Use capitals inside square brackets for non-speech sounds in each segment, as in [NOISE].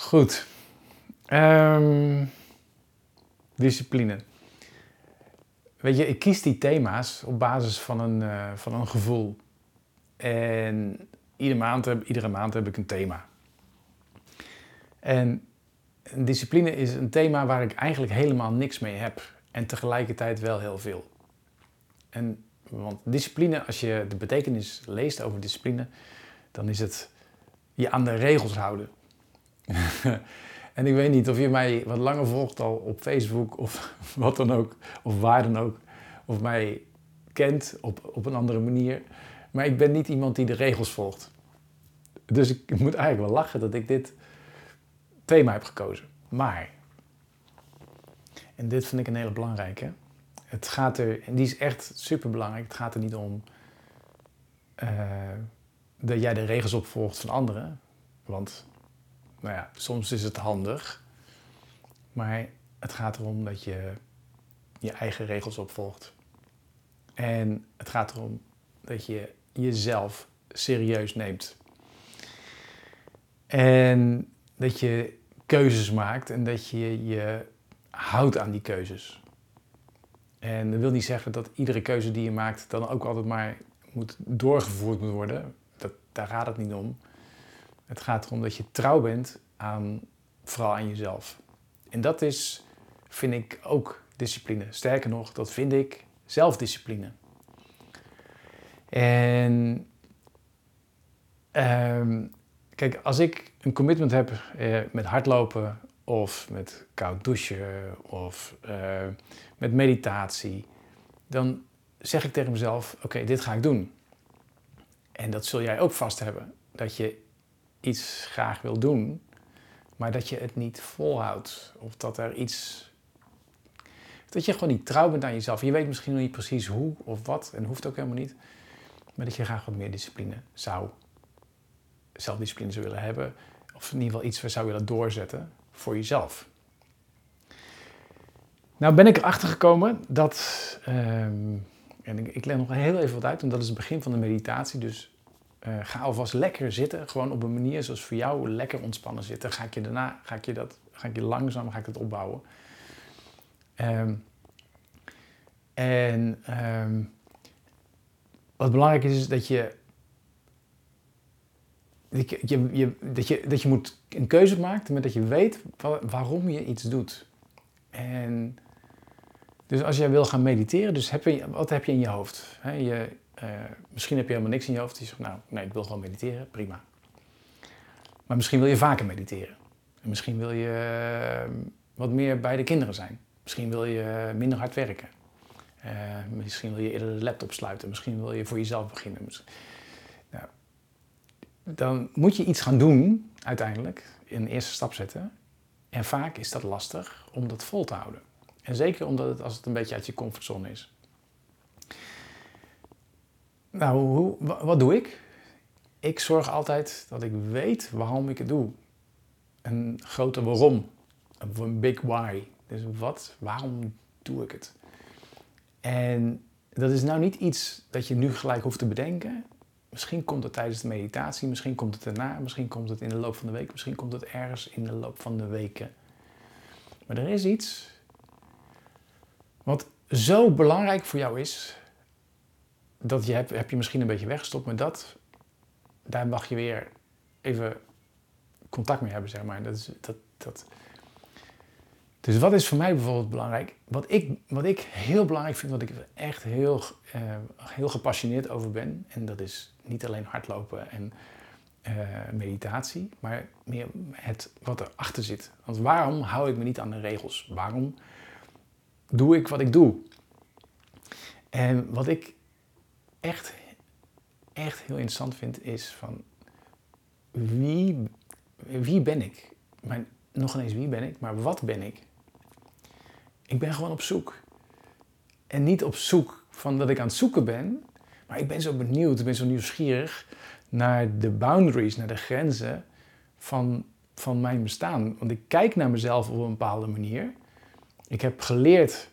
Goed. Ehm, discipline. Weet je, ik kies die thema's op basis van een, eh, van een gevoel. En iedere maand, heb, iedere maand heb ik een thema. En discipline is een thema waar ik eigenlijk helemaal niks mee heb. En tegelijkertijd wel heel veel. En, want discipline, als je de betekenis leest over discipline, dan is het je aan de regels houden. [LAUGHS] en ik weet niet of je mij wat langer volgt al op Facebook of [LAUGHS] wat dan ook, of waar dan ook, of mij kent op, op een andere manier. Maar ik ben niet iemand die de regels volgt. Dus ik [LAUGHS] moet eigenlijk wel lachen dat ik dit thema heb gekozen. Maar, en dit vind ik een hele belangrijke. Het gaat er, en die is echt super belangrijk. Het gaat er niet om uh, dat jij de regels opvolgt van anderen. Want, nou ja, soms is het handig. Maar het gaat erom dat je je eigen regels opvolgt. En het gaat erom dat je jezelf serieus neemt. En dat je keuzes maakt en dat je je houdt aan die keuzes. En dat wil niet zeggen dat iedere keuze die je maakt dan ook altijd maar moet doorgevoerd moet worden. Dat, daar gaat het niet om. Het gaat erom dat je trouw bent aan, vooral aan jezelf. En dat is, vind ik, ook discipline. Sterker nog, dat vind ik zelfdiscipline. En ehm, kijk, als ik een commitment heb eh, met hardlopen of met koud douchen of eh, met meditatie, dan zeg ik tegen mezelf: Oké, dit ga ik doen. En dat zul jij ook vast hebben. Dat je iets graag wil doen, maar dat je het niet volhoudt. Of dat er iets. Dat je gewoon niet trouw bent aan jezelf. Je weet misschien nog niet precies hoe of wat, en hoeft ook helemaal niet. Maar dat je graag wat meer discipline zou, zelfdiscipline zou willen hebben. Of in ieder geval iets zou willen doorzetten voor jezelf. Nou ben ik erachter gekomen dat, ehm, en ik, ik leg nog heel even wat uit, want dat is het begin van de meditatie. Dus uh, ga alvast lekker zitten, gewoon op een manier zoals voor jou lekker ontspannen zitten. Ga ik je daarna, ga ik je dat, ga ik je langzaam, ga ik dat opbouwen. Um, en um, wat belangrijk is, is dat je, dat je, je, dat je, dat je moet een keuze maakt, maar dat je weet waarom je iets doet. En dus als jij wil gaan mediteren, dus heb je, wat heb je in je hoofd? je, uh, misschien heb je helemaal niks in je hoofd. Je zegt, nou, nee, ik wil gewoon mediteren, prima. Maar misschien wil je vaker mediteren. En misschien wil je uh, wat meer bij de kinderen zijn. Misschien wil je minder hard werken. Uh, misschien wil je eerder de laptop sluiten. Misschien wil je voor jezelf beginnen. Nou, dan moet je iets gaan doen, uiteindelijk. Een eerste stap zetten. En vaak is dat lastig om dat vol te houden. En zeker omdat het, als het een beetje uit je comfortzone is. Nou, wat doe ik? Ik zorg altijd dat ik weet waarom ik het doe. Een grote waarom. Een big why. Dus wat, waarom doe ik het? En dat is nou niet iets dat je nu gelijk hoeft te bedenken. Misschien komt het tijdens de meditatie, misschien komt het daarna, misschien komt het in de loop van de week, misschien komt het ergens in de loop van de weken. Maar er is iets wat zo belangrijk voor jou is, dat je heb, heb je misschien een beetje weggestopt, maar dat, daar mag je weer even contact mee hebben, zeg maar. Dat is, dat, dat, dus wat is voor mij bijvoorbeeld belangrijk? Wat ik, wat ik heel belangrijk vind, wat ik echt heel, uh, heel gepassioneerd over ben, en dat is niet alleen hardlopen en uh, meditatie, maar meer het wat erachter zit. Want waarom hou ik me niet aan de regels? Waarom doe ik wat ik doe? En wat ik echt, echt heel interessant vind, is van wie, wie ben ik? Maar nog eens wie ben ik, maar wat ben ik? Ik ben gewoon op zoek. En niet op zoek van dat ik aan het zoeken ben, maar ik ben zo benieuwd, ik ben zo nieuwsgierig naar de boundaries, naar de grenzen van, van mijn bestaan. Want ik kijk naar mezelf op een bepaalde manier. Ik heb geleerd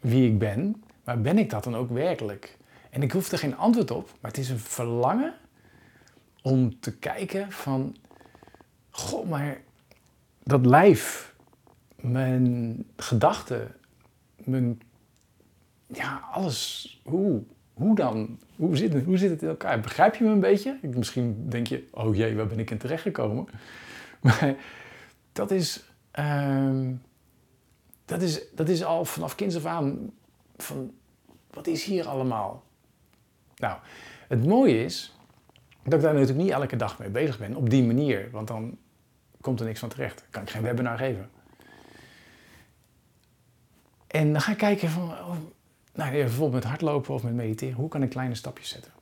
wie ik ben, maar ben ik dat dan ook werkelijk? En ik hoef er geen antwoord op, maar het is een verlangen om te kijken van, goh, maar dat lijf, mijn gedachten, mijn, ja, alles, hoe, hoe dan? Hoe zit, het, hoe zit het in elkaar? Begrijp je me een beetje? Misschien denk je, oh jee, waar ben ik in terechtgekomen? [LAUGHS] Maar dat is, ehm, dat is, dat is al vanaf kinds af aan van, wat is hier allemaal? Nou, het mooie is dat ik daar natuurlijk niet elke dag mee bezig ben op die manier, want dan komt er niks van terecht. Kan ik geen webinar geven. En dan ga ik kijken van, oh, nou, bijvoorbeeld met hardlopen of met mediteren, hoe kan ik kleine stapjes zetten?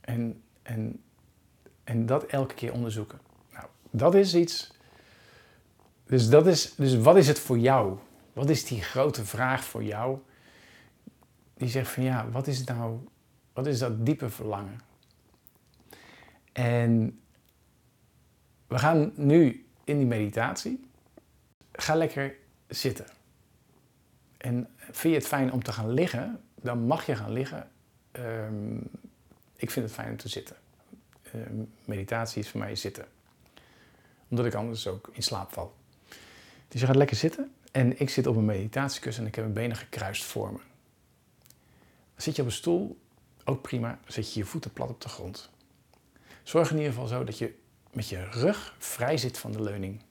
En, en, en dat elke keer onderzoeken. Nou, dat is iets. Dus, dat is, dus wat is het voor jou? Wat is die grote vraag voor jou? Die zegt van ja, wat is nou, wat is dat diepe verlangen? En we gaan nu in die meditatie. Ga lekker zitten. En vind je het fijn om te gaan liggen, dan mag je gaan liggen. Um, ik vind het fijn om te zitten. Um, meditatie is voor mij zitten. Omdat ik anders ook in slaap val. Dus je gaat lekker zitten. En ik zit op een meditatiekussen en ik heb mijn benen gekruist voor me. Zit je op een stoel, ook prima. Zet je je voeten plat op de grond. Zorg in ieder geval zo dat je met je rug vrij zit van de leuning.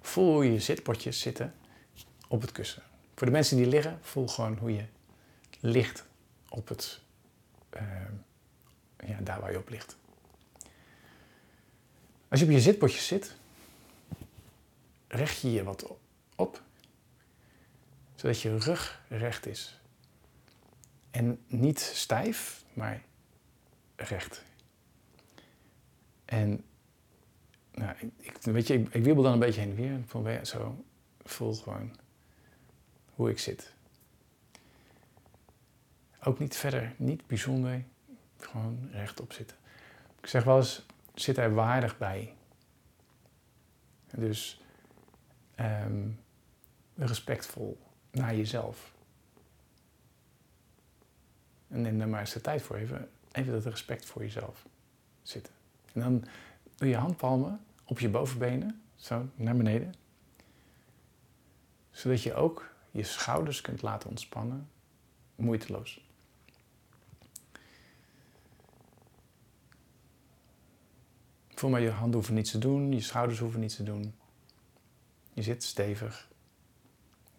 Voel hoe je zitpotjes zitten op het kussen. Voor de mensen die liggen, voel gewoon hoe je ligt op het, uh, ja, daar waar je op ligt. Als je op je zitpotje zit, recht je je wat op, zodat je rug recht is. En niet stijf, maar recht. En nou, ik, weet je, ik, wiebel dan een beetje heen en weer. Van, zo voel gewoon hoe ik zit. Ook niet verder, niet bijzonder, gewoon rechtop zitten. Ik zeg wel eens, zit er waardig bij. Dus um, respectvol naar jezelf. En neem daar maar eens de tijd voor even, even dat respect voor jezelf zitten. En dan doe je handpalmen op je bovenbenen, zo naar beneden. Zodat je ook je schouders kunt laten ontspannen, moeiteloos. Voel maar, je handen hoeven niets te doen, je schouders hoeven niets te doen. Je zit stevig,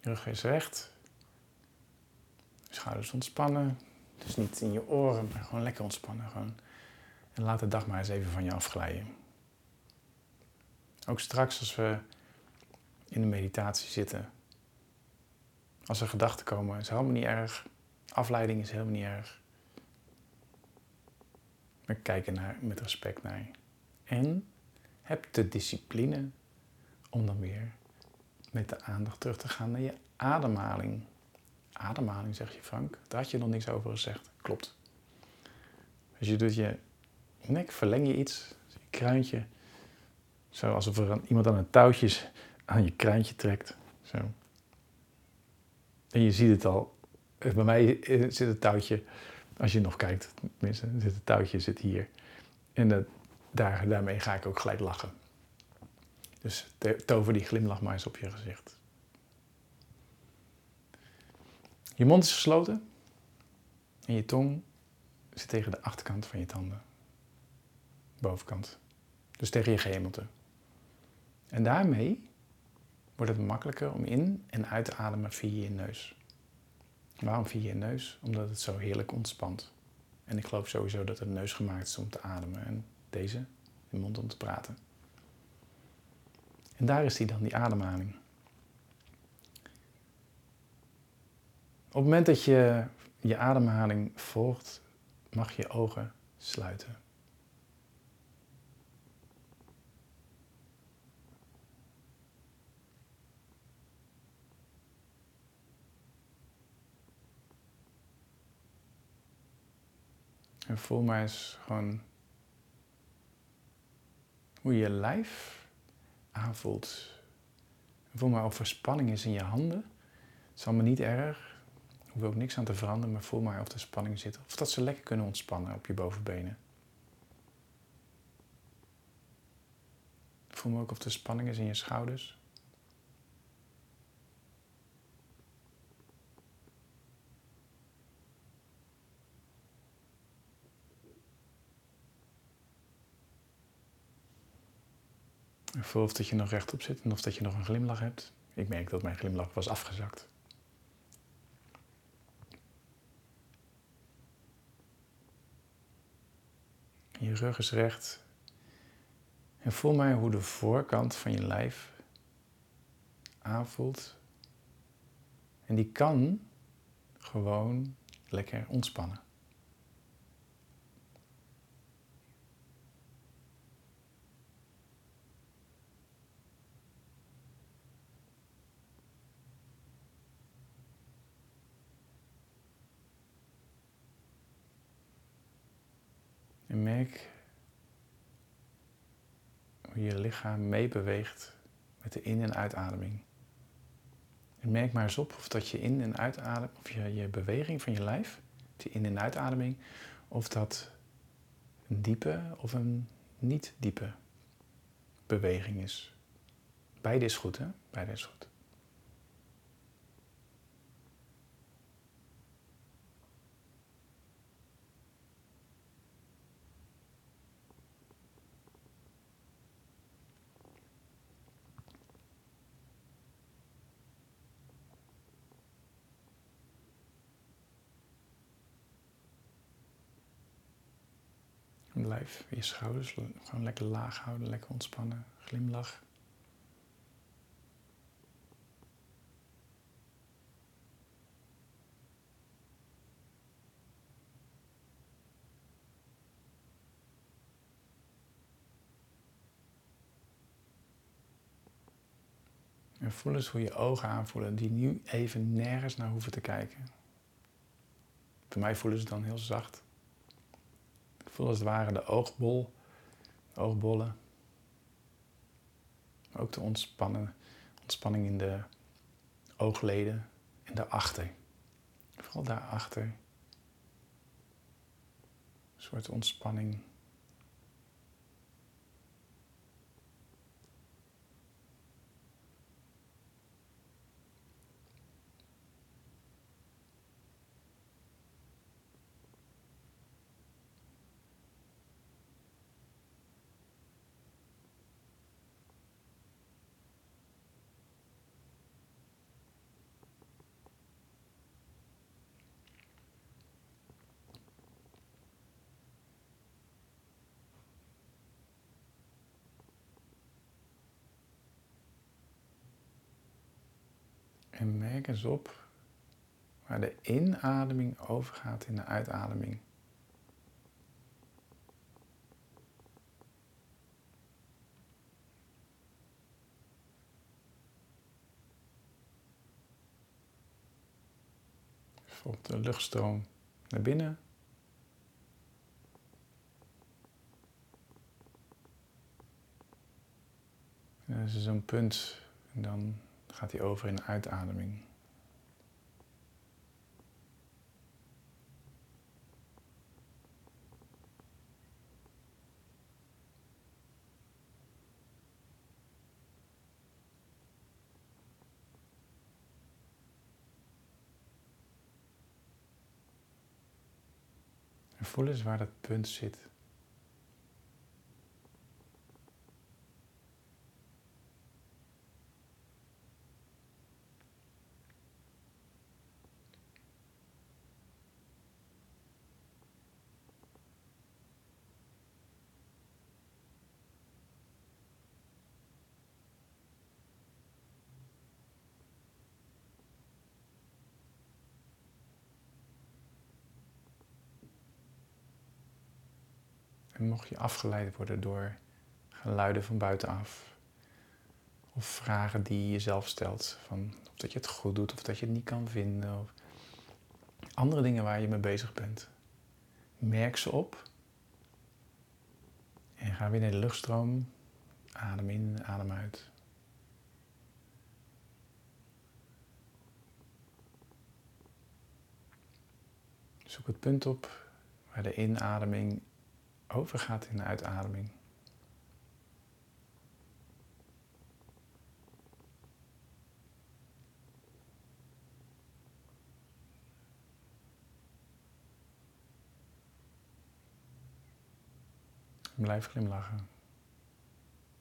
je rug is recht, schouders ontspannen. Dus niet in je oren, maar gewoon lekker ontspannen. Gewoon. En laat de dag maar eens even van je afglijden. Ook straks als we in de meditatie zitten, als er gedachten komen, is helemaal niet erg. Afleiding is helemaal niet erg. We kijken naar, met respect naar. En heb de discipline om dan weer met de aandacht terug te gaan naar je ademhaling. Ademhaling, zeg je Frank. Daar had je nog niks over gezegd. Klopt. Dus je doet je nek, verleng je iets, je kruintje. Zo alsof er iemand aan een touwtje aan je kruintje trekt. Zo. En je ziet het al. Bij mij zit het touwtje, als je nog kijkt, tenminste, zit het touwtje zit hier. En dat, daar, daarmee ga ik ook gelijk lachen. Dus tover die glimlach maar eens op je gezicht. Je mond is gesloten en je tong zit tegen de achterkant van je tanden. Bovenkant. Dus tegen je gehemelte. En daarmee wordt het makkelijker om in en uit te ademen via je neus. Waarom via je neus? Omdat het zo heerlijk ontspant. En ik geloof sowieso dat de neus gemaakt is om te ademen en deze, de mond om te praten. En daar is die dan, die ademhaling. Op het moment dat je je ademhaling volgt, mag je ogen sluiten. En voel maar eens gewoon hoe je lijf aanvoelt. voel maar of er spanning is in je handen. Het is allemaal niet erg. Hoeft ook niks aan te veranderen, maar voel maar of er spanning zit. Of dat ze lekker kunnen ontspannen op je bovenbenen. Voel maar ook of er spanning is in je schouders. Voel of dat je nog rechtop zit en of dat je nog een glimlach hebt. Ik merk dat mijn glimlach was afgezakt. Je rug is recht. En voel maar hoe de voorkant van je lijf aanvoelt. En die kan gewoon lekker ontspannen. Merk hoe je lichaam meebeweegt met de in- en uitademing. En merk maar eens op of dat je in- en uitademing, of je, je beweging van je lijf, die in- en uitademing, of dat een diepe of een niet diepe beweging is. Beide is goed, hè? Beide is goed. Je schouders gewoon lekker laag houden, lekker ontspannen, glimlach. En voel eens hoe je ogen aanvoelen, die nu even nergens naar hoeven te kijken. Voor mij voelen ze dan heel zacht. Voel als het ware de oogbol, oogbollen. Ook de ontspannen, ontspanning in de oogleden en daarachter. Vooral daarachter. Een soort ontspanning. Merk eens op waar de inademing overgaat in de uitademing. Volgt de luchtstroom naar binnen. En dat is zo'n punt en dan gaat hij over in de uitademing. En voel eens waar dat punt zit. En mocht je afgeleid worden door geluiden van buitenaf. Of vragen die je jezelf stelt. Van of dat je het goed doet of dat je het niet kan vinden. Of andere dingen waar je mee bezig bent. Merk ze op. En ga weer naar de luchtstroom. Adem in, adem uit. Zoek het punt op waar de inademing overgaat in de uitademing. Blijf glimlachen.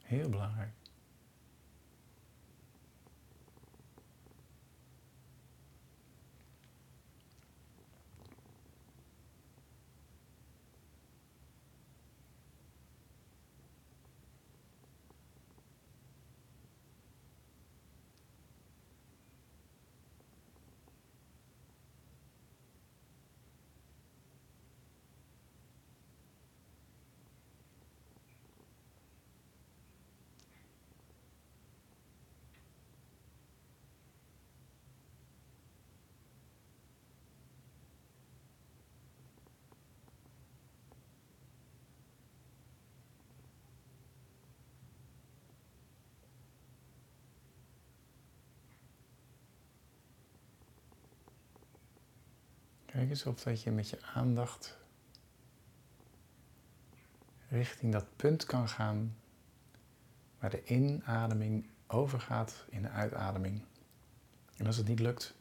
Heel belangrijk. Kijk eens of dat je met je aandacht richting dat punt kan gaan waar de inademing overgaat in de uitademing. En als het niet lukt,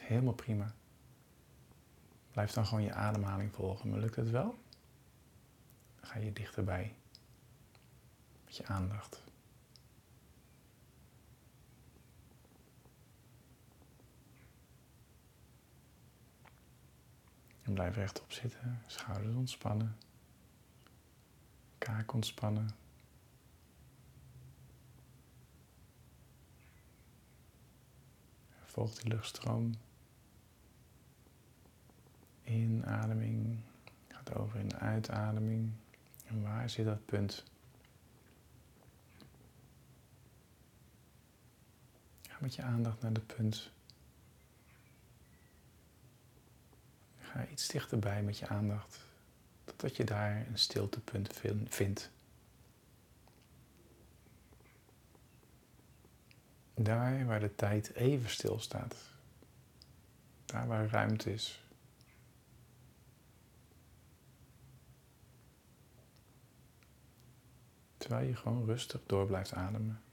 helemaal prima. Blijf dan gewoon je ademhaling volgen. Maar lukt het wel? Dan ga je dichterbij met je aandacht. En blijf rechtop zitten, schouders ontspannen, kaak ontspannen. Volg die luchtstroom. Inademing gaat over in de uitademing. En waar zit dat punt? Ga met je aandacht naar het punt Ga iets dichterbij met je aandacht, totdat je daar een stiltepunt vindt. Daar waar de tijd even stilstaat. Daar waar ruimte is. Terwijl je gewoon rustig door blijft ademen.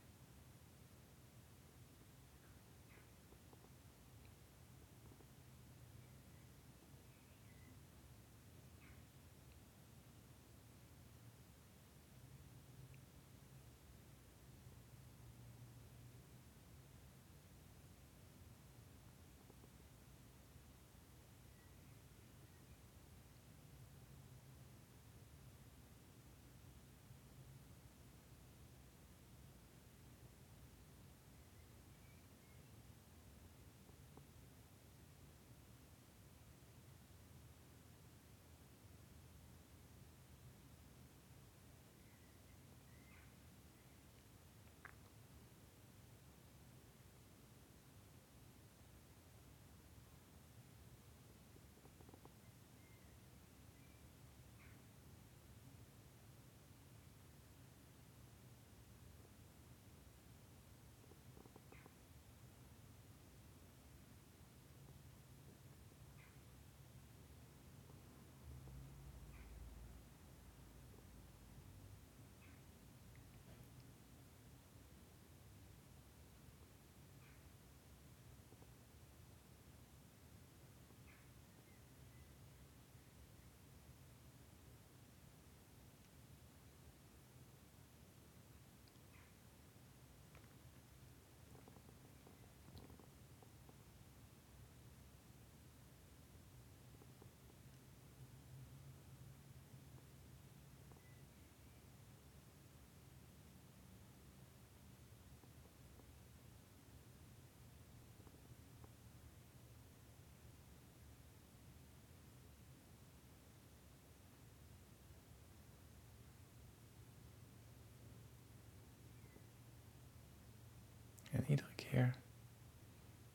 Iedere keer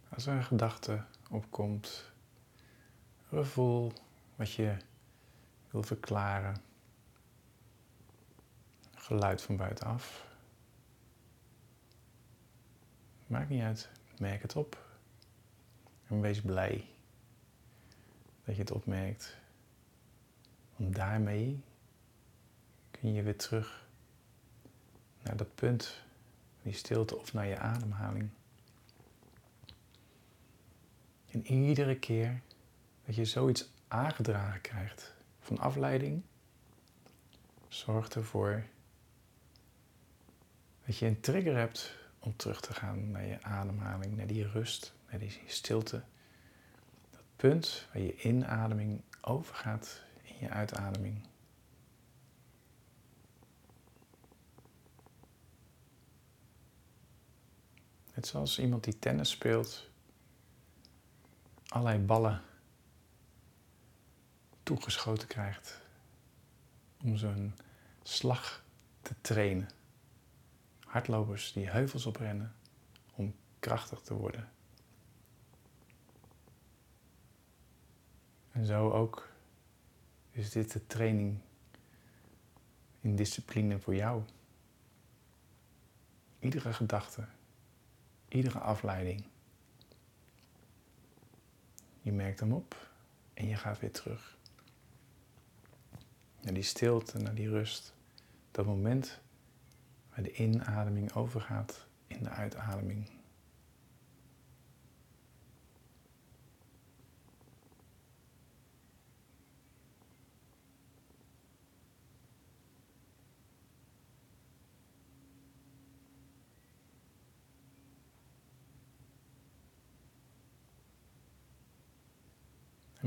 als er een gedachte opkomt, een gevoel wat je wil verklaren, geluid van buitenaf, maakt niet uit, merk het op en wees blij dat je het opmerkt. Want daarmee kun je weer terug naar dat punt die stilte of naar je ademhaling. En iedere keer dat je zoiets aangedragen krijgt van afleiding, Zorg ervoor dat je een trigger hebt om terug te gaan naar je ademhaling, naar die rust, naar die stilte. Dat punt waar je inademing overgaat in je uitademing. Het zoals iemand die tennis speelt, allerlei ballen toegeschoten krijgt om zo'n slag te trainen. Hardlopers die heuvels oprennen om krachtig te worden. En zo ook is dit de training in discipline voor jou. Iedere gedachte, iedere afleiding. Je merkt hem op en je gaat weer terug. Naar die stilte, naar die rust. Dat moment waar de inademing overgaat in de uitademing.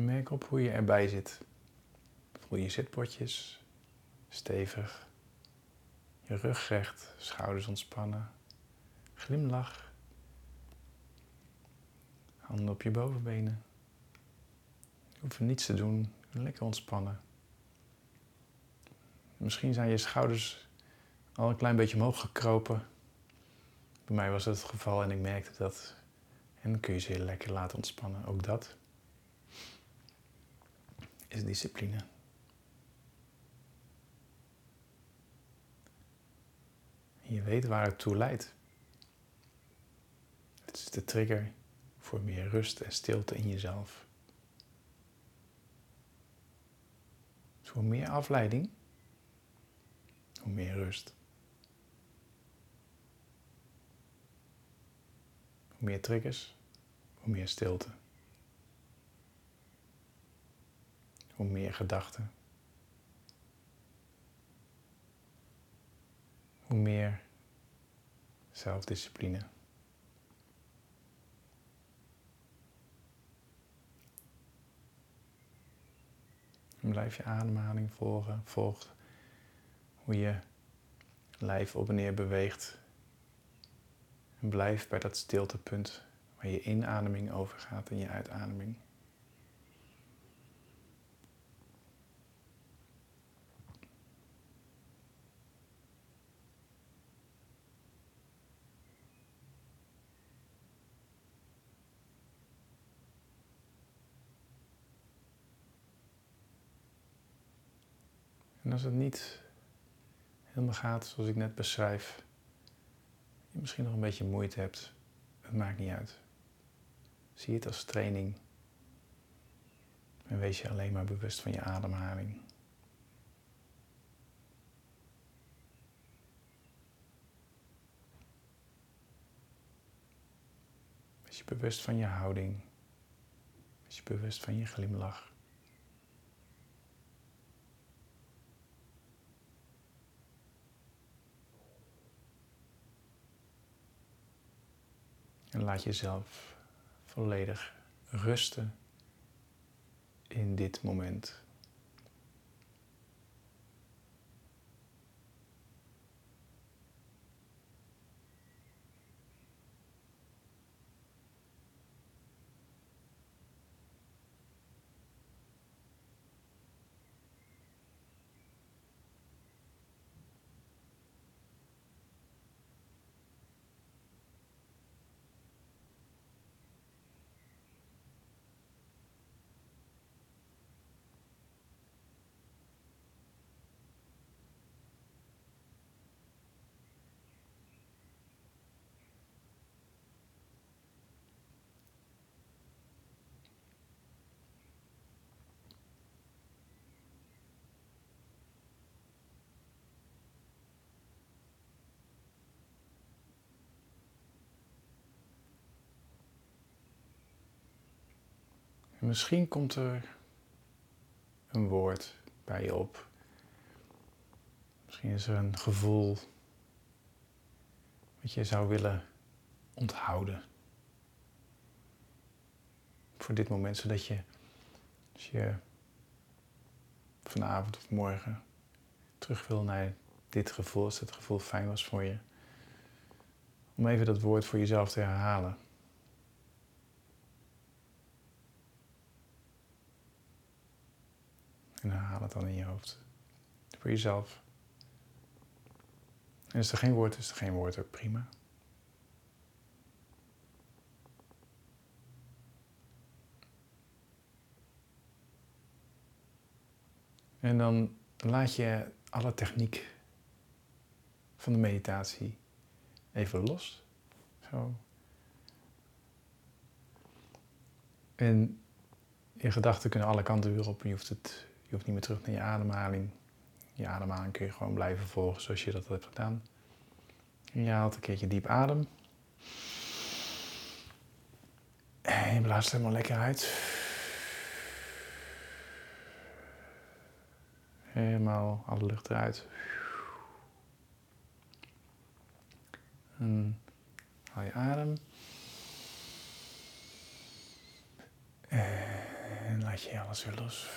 Merk op hoe je erbij zit. Voel je zitpotjes stevig, je rug recht, schouders ontspannen, glimlach, handen op je bovenbenen. Je hoeft niets te doen, lekker ontspannen. Misschien zijn je schouders al een klein beetje omhoog gekropen. Bij mij was dat het geval en ik merkte dat. En dan kun je ze heel lekker laten ontspannen, ook dat is discipline. je weet waar het toe leidt. Het is de trigger voor meer rust en stilte in jezelf. Dus hoe meer afleiding, hoe meer rust. Hoe meer triggers, hoe meer stilte. Hoe meer gedachten. Hoe meer zelfdiscipline. En blijf je ademhaling volgen, volg hoe je lijf op en neer beweegt. En blijf bij dat stiltepunt waar je inademing overgaat en je uitademing. En als het niet helemaal gaat zoals ik net beschrijf, je misschien nog een beetje moeite hebt, het maakt niet uit. Zie het als training en wees je alleen maar bewust van je ademhaling. Wees je bewust van je houding. Wees je bewust van je glimlach. En laat jezelf volledig rusten in dit moment. Misschien komt er een woord bij je op Misschien is er een gevoel wat je zou willen onthouden. Voor dit moment, zodat je, als je vanavond of morgen terug wil naar dit gevoel, als het gevoel fijn was voor je, om even dat woord voor jezelf te herhalen. En herhaal het dan in je hoofd. Voor jezelf. En is er geen woord, is er geen woord ook prima. En dan laat je alle techniek van de meditatie even los. Zo. En je gedachten kunnen alle kanten weer op. Je hoeft, het, je hoeft niet meer terug naar je ademhaling. Je ademhaling kun je gewoon blijven volgen zoals je dat hebt gedaan. En je haalt een keertje diep adem. En je blaast helemaal lekker uit. Helemaal alle lucht eruit. En haal je adem. En laat je alles weer los.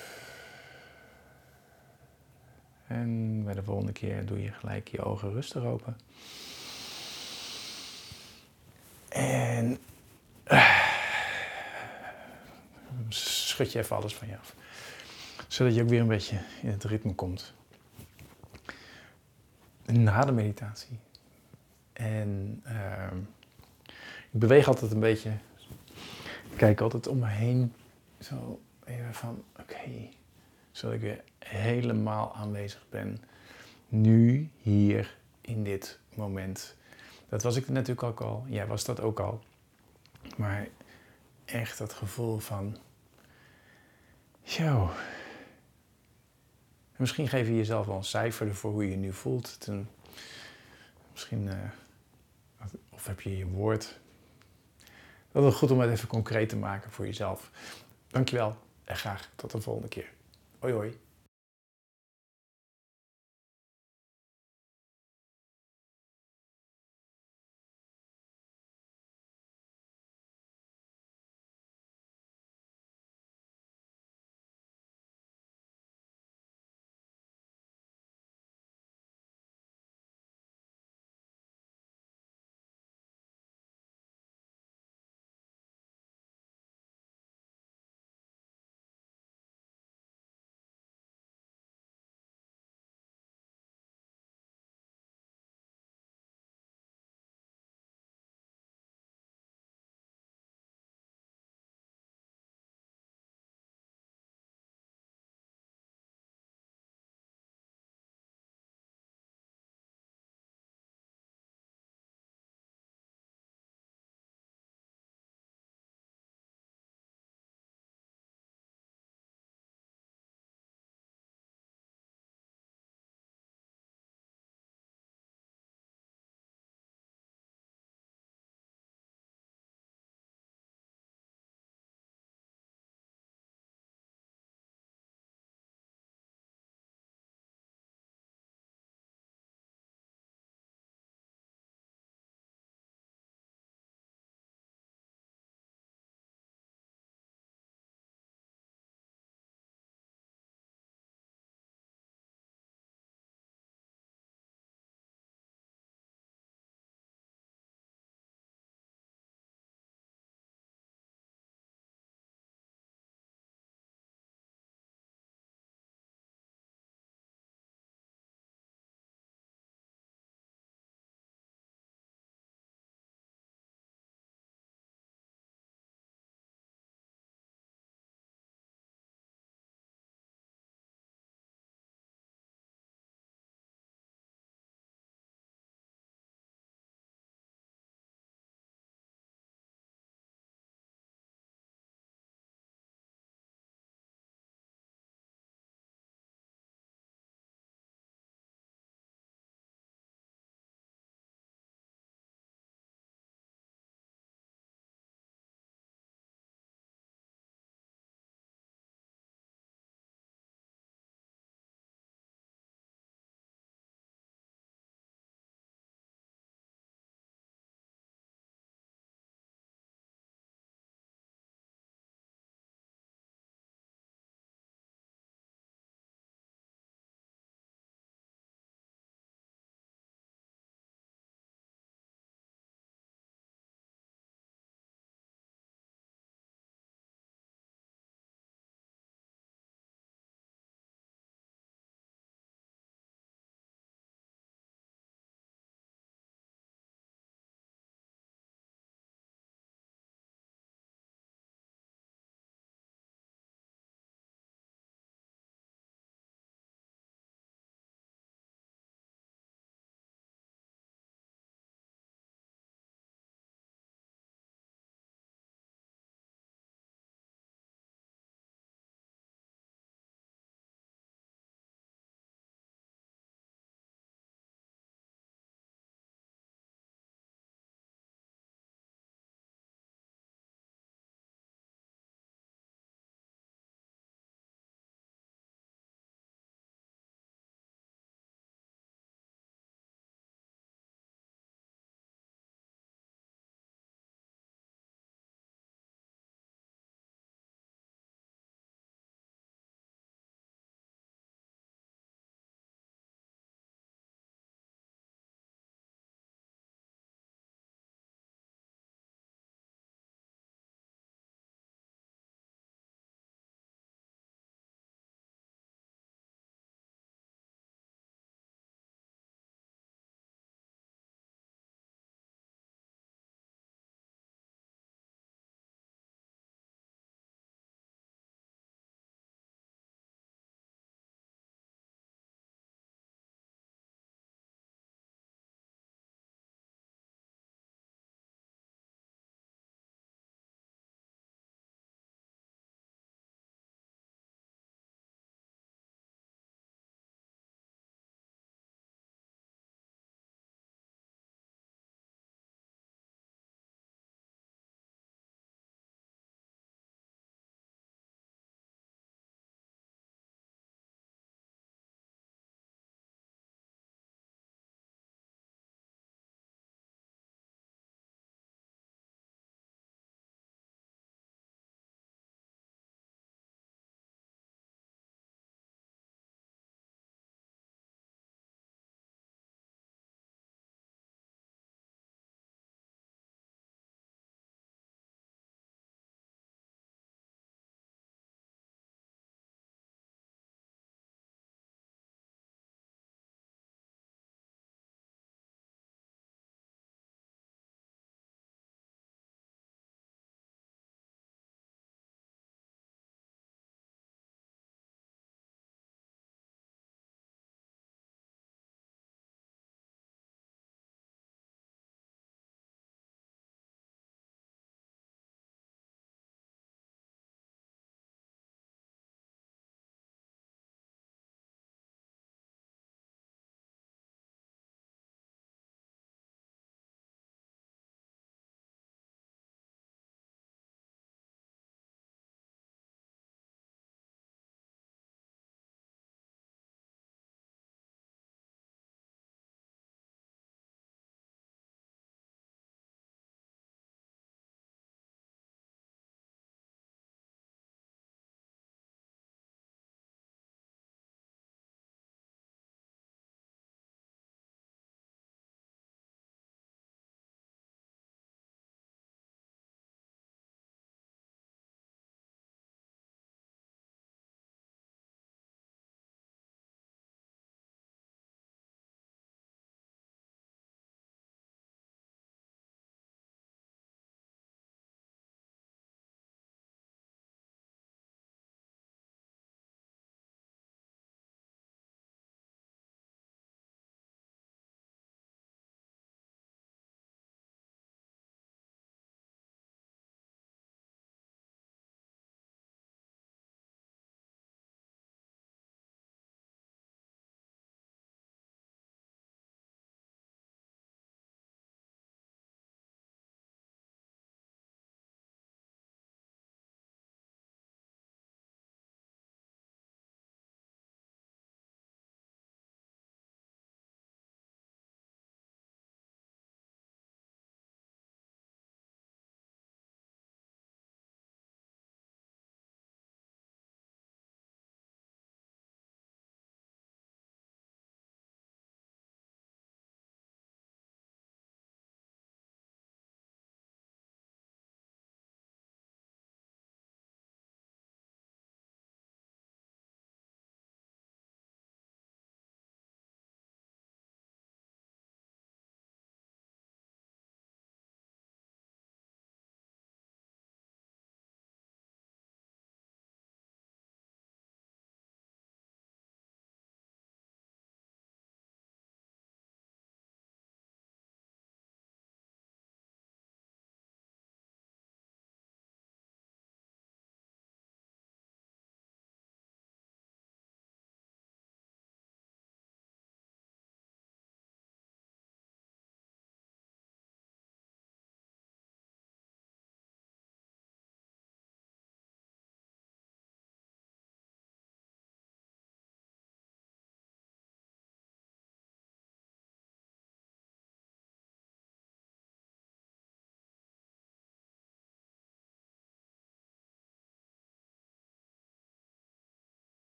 En bij de volgende keer doe je gelijk je ogen rustig open. En schud je even alles van je af. Zodat je ook weer een beetje in het ritme komt. Na de meditatie. En uh, ik beweeg altijd een beetje. Ik kijk altijd om me heen. Zo even van, oké. Zodat ik weer helemaal aanwezig ben. Nu, hier, in dit moment. Dat was ik natuurlijk ook al. Jij was dat ook al. Maar echt dat gevoel van... Yo. Misschien geef je jezelf wel een cijfer ervoor hoe je je nu voelt. Misschien... Uh, of heb je je woord. Dat is goed om het even concreet te maken voor jezelf. Dankjewel en graag tot de volgende keer. Hoi hoi.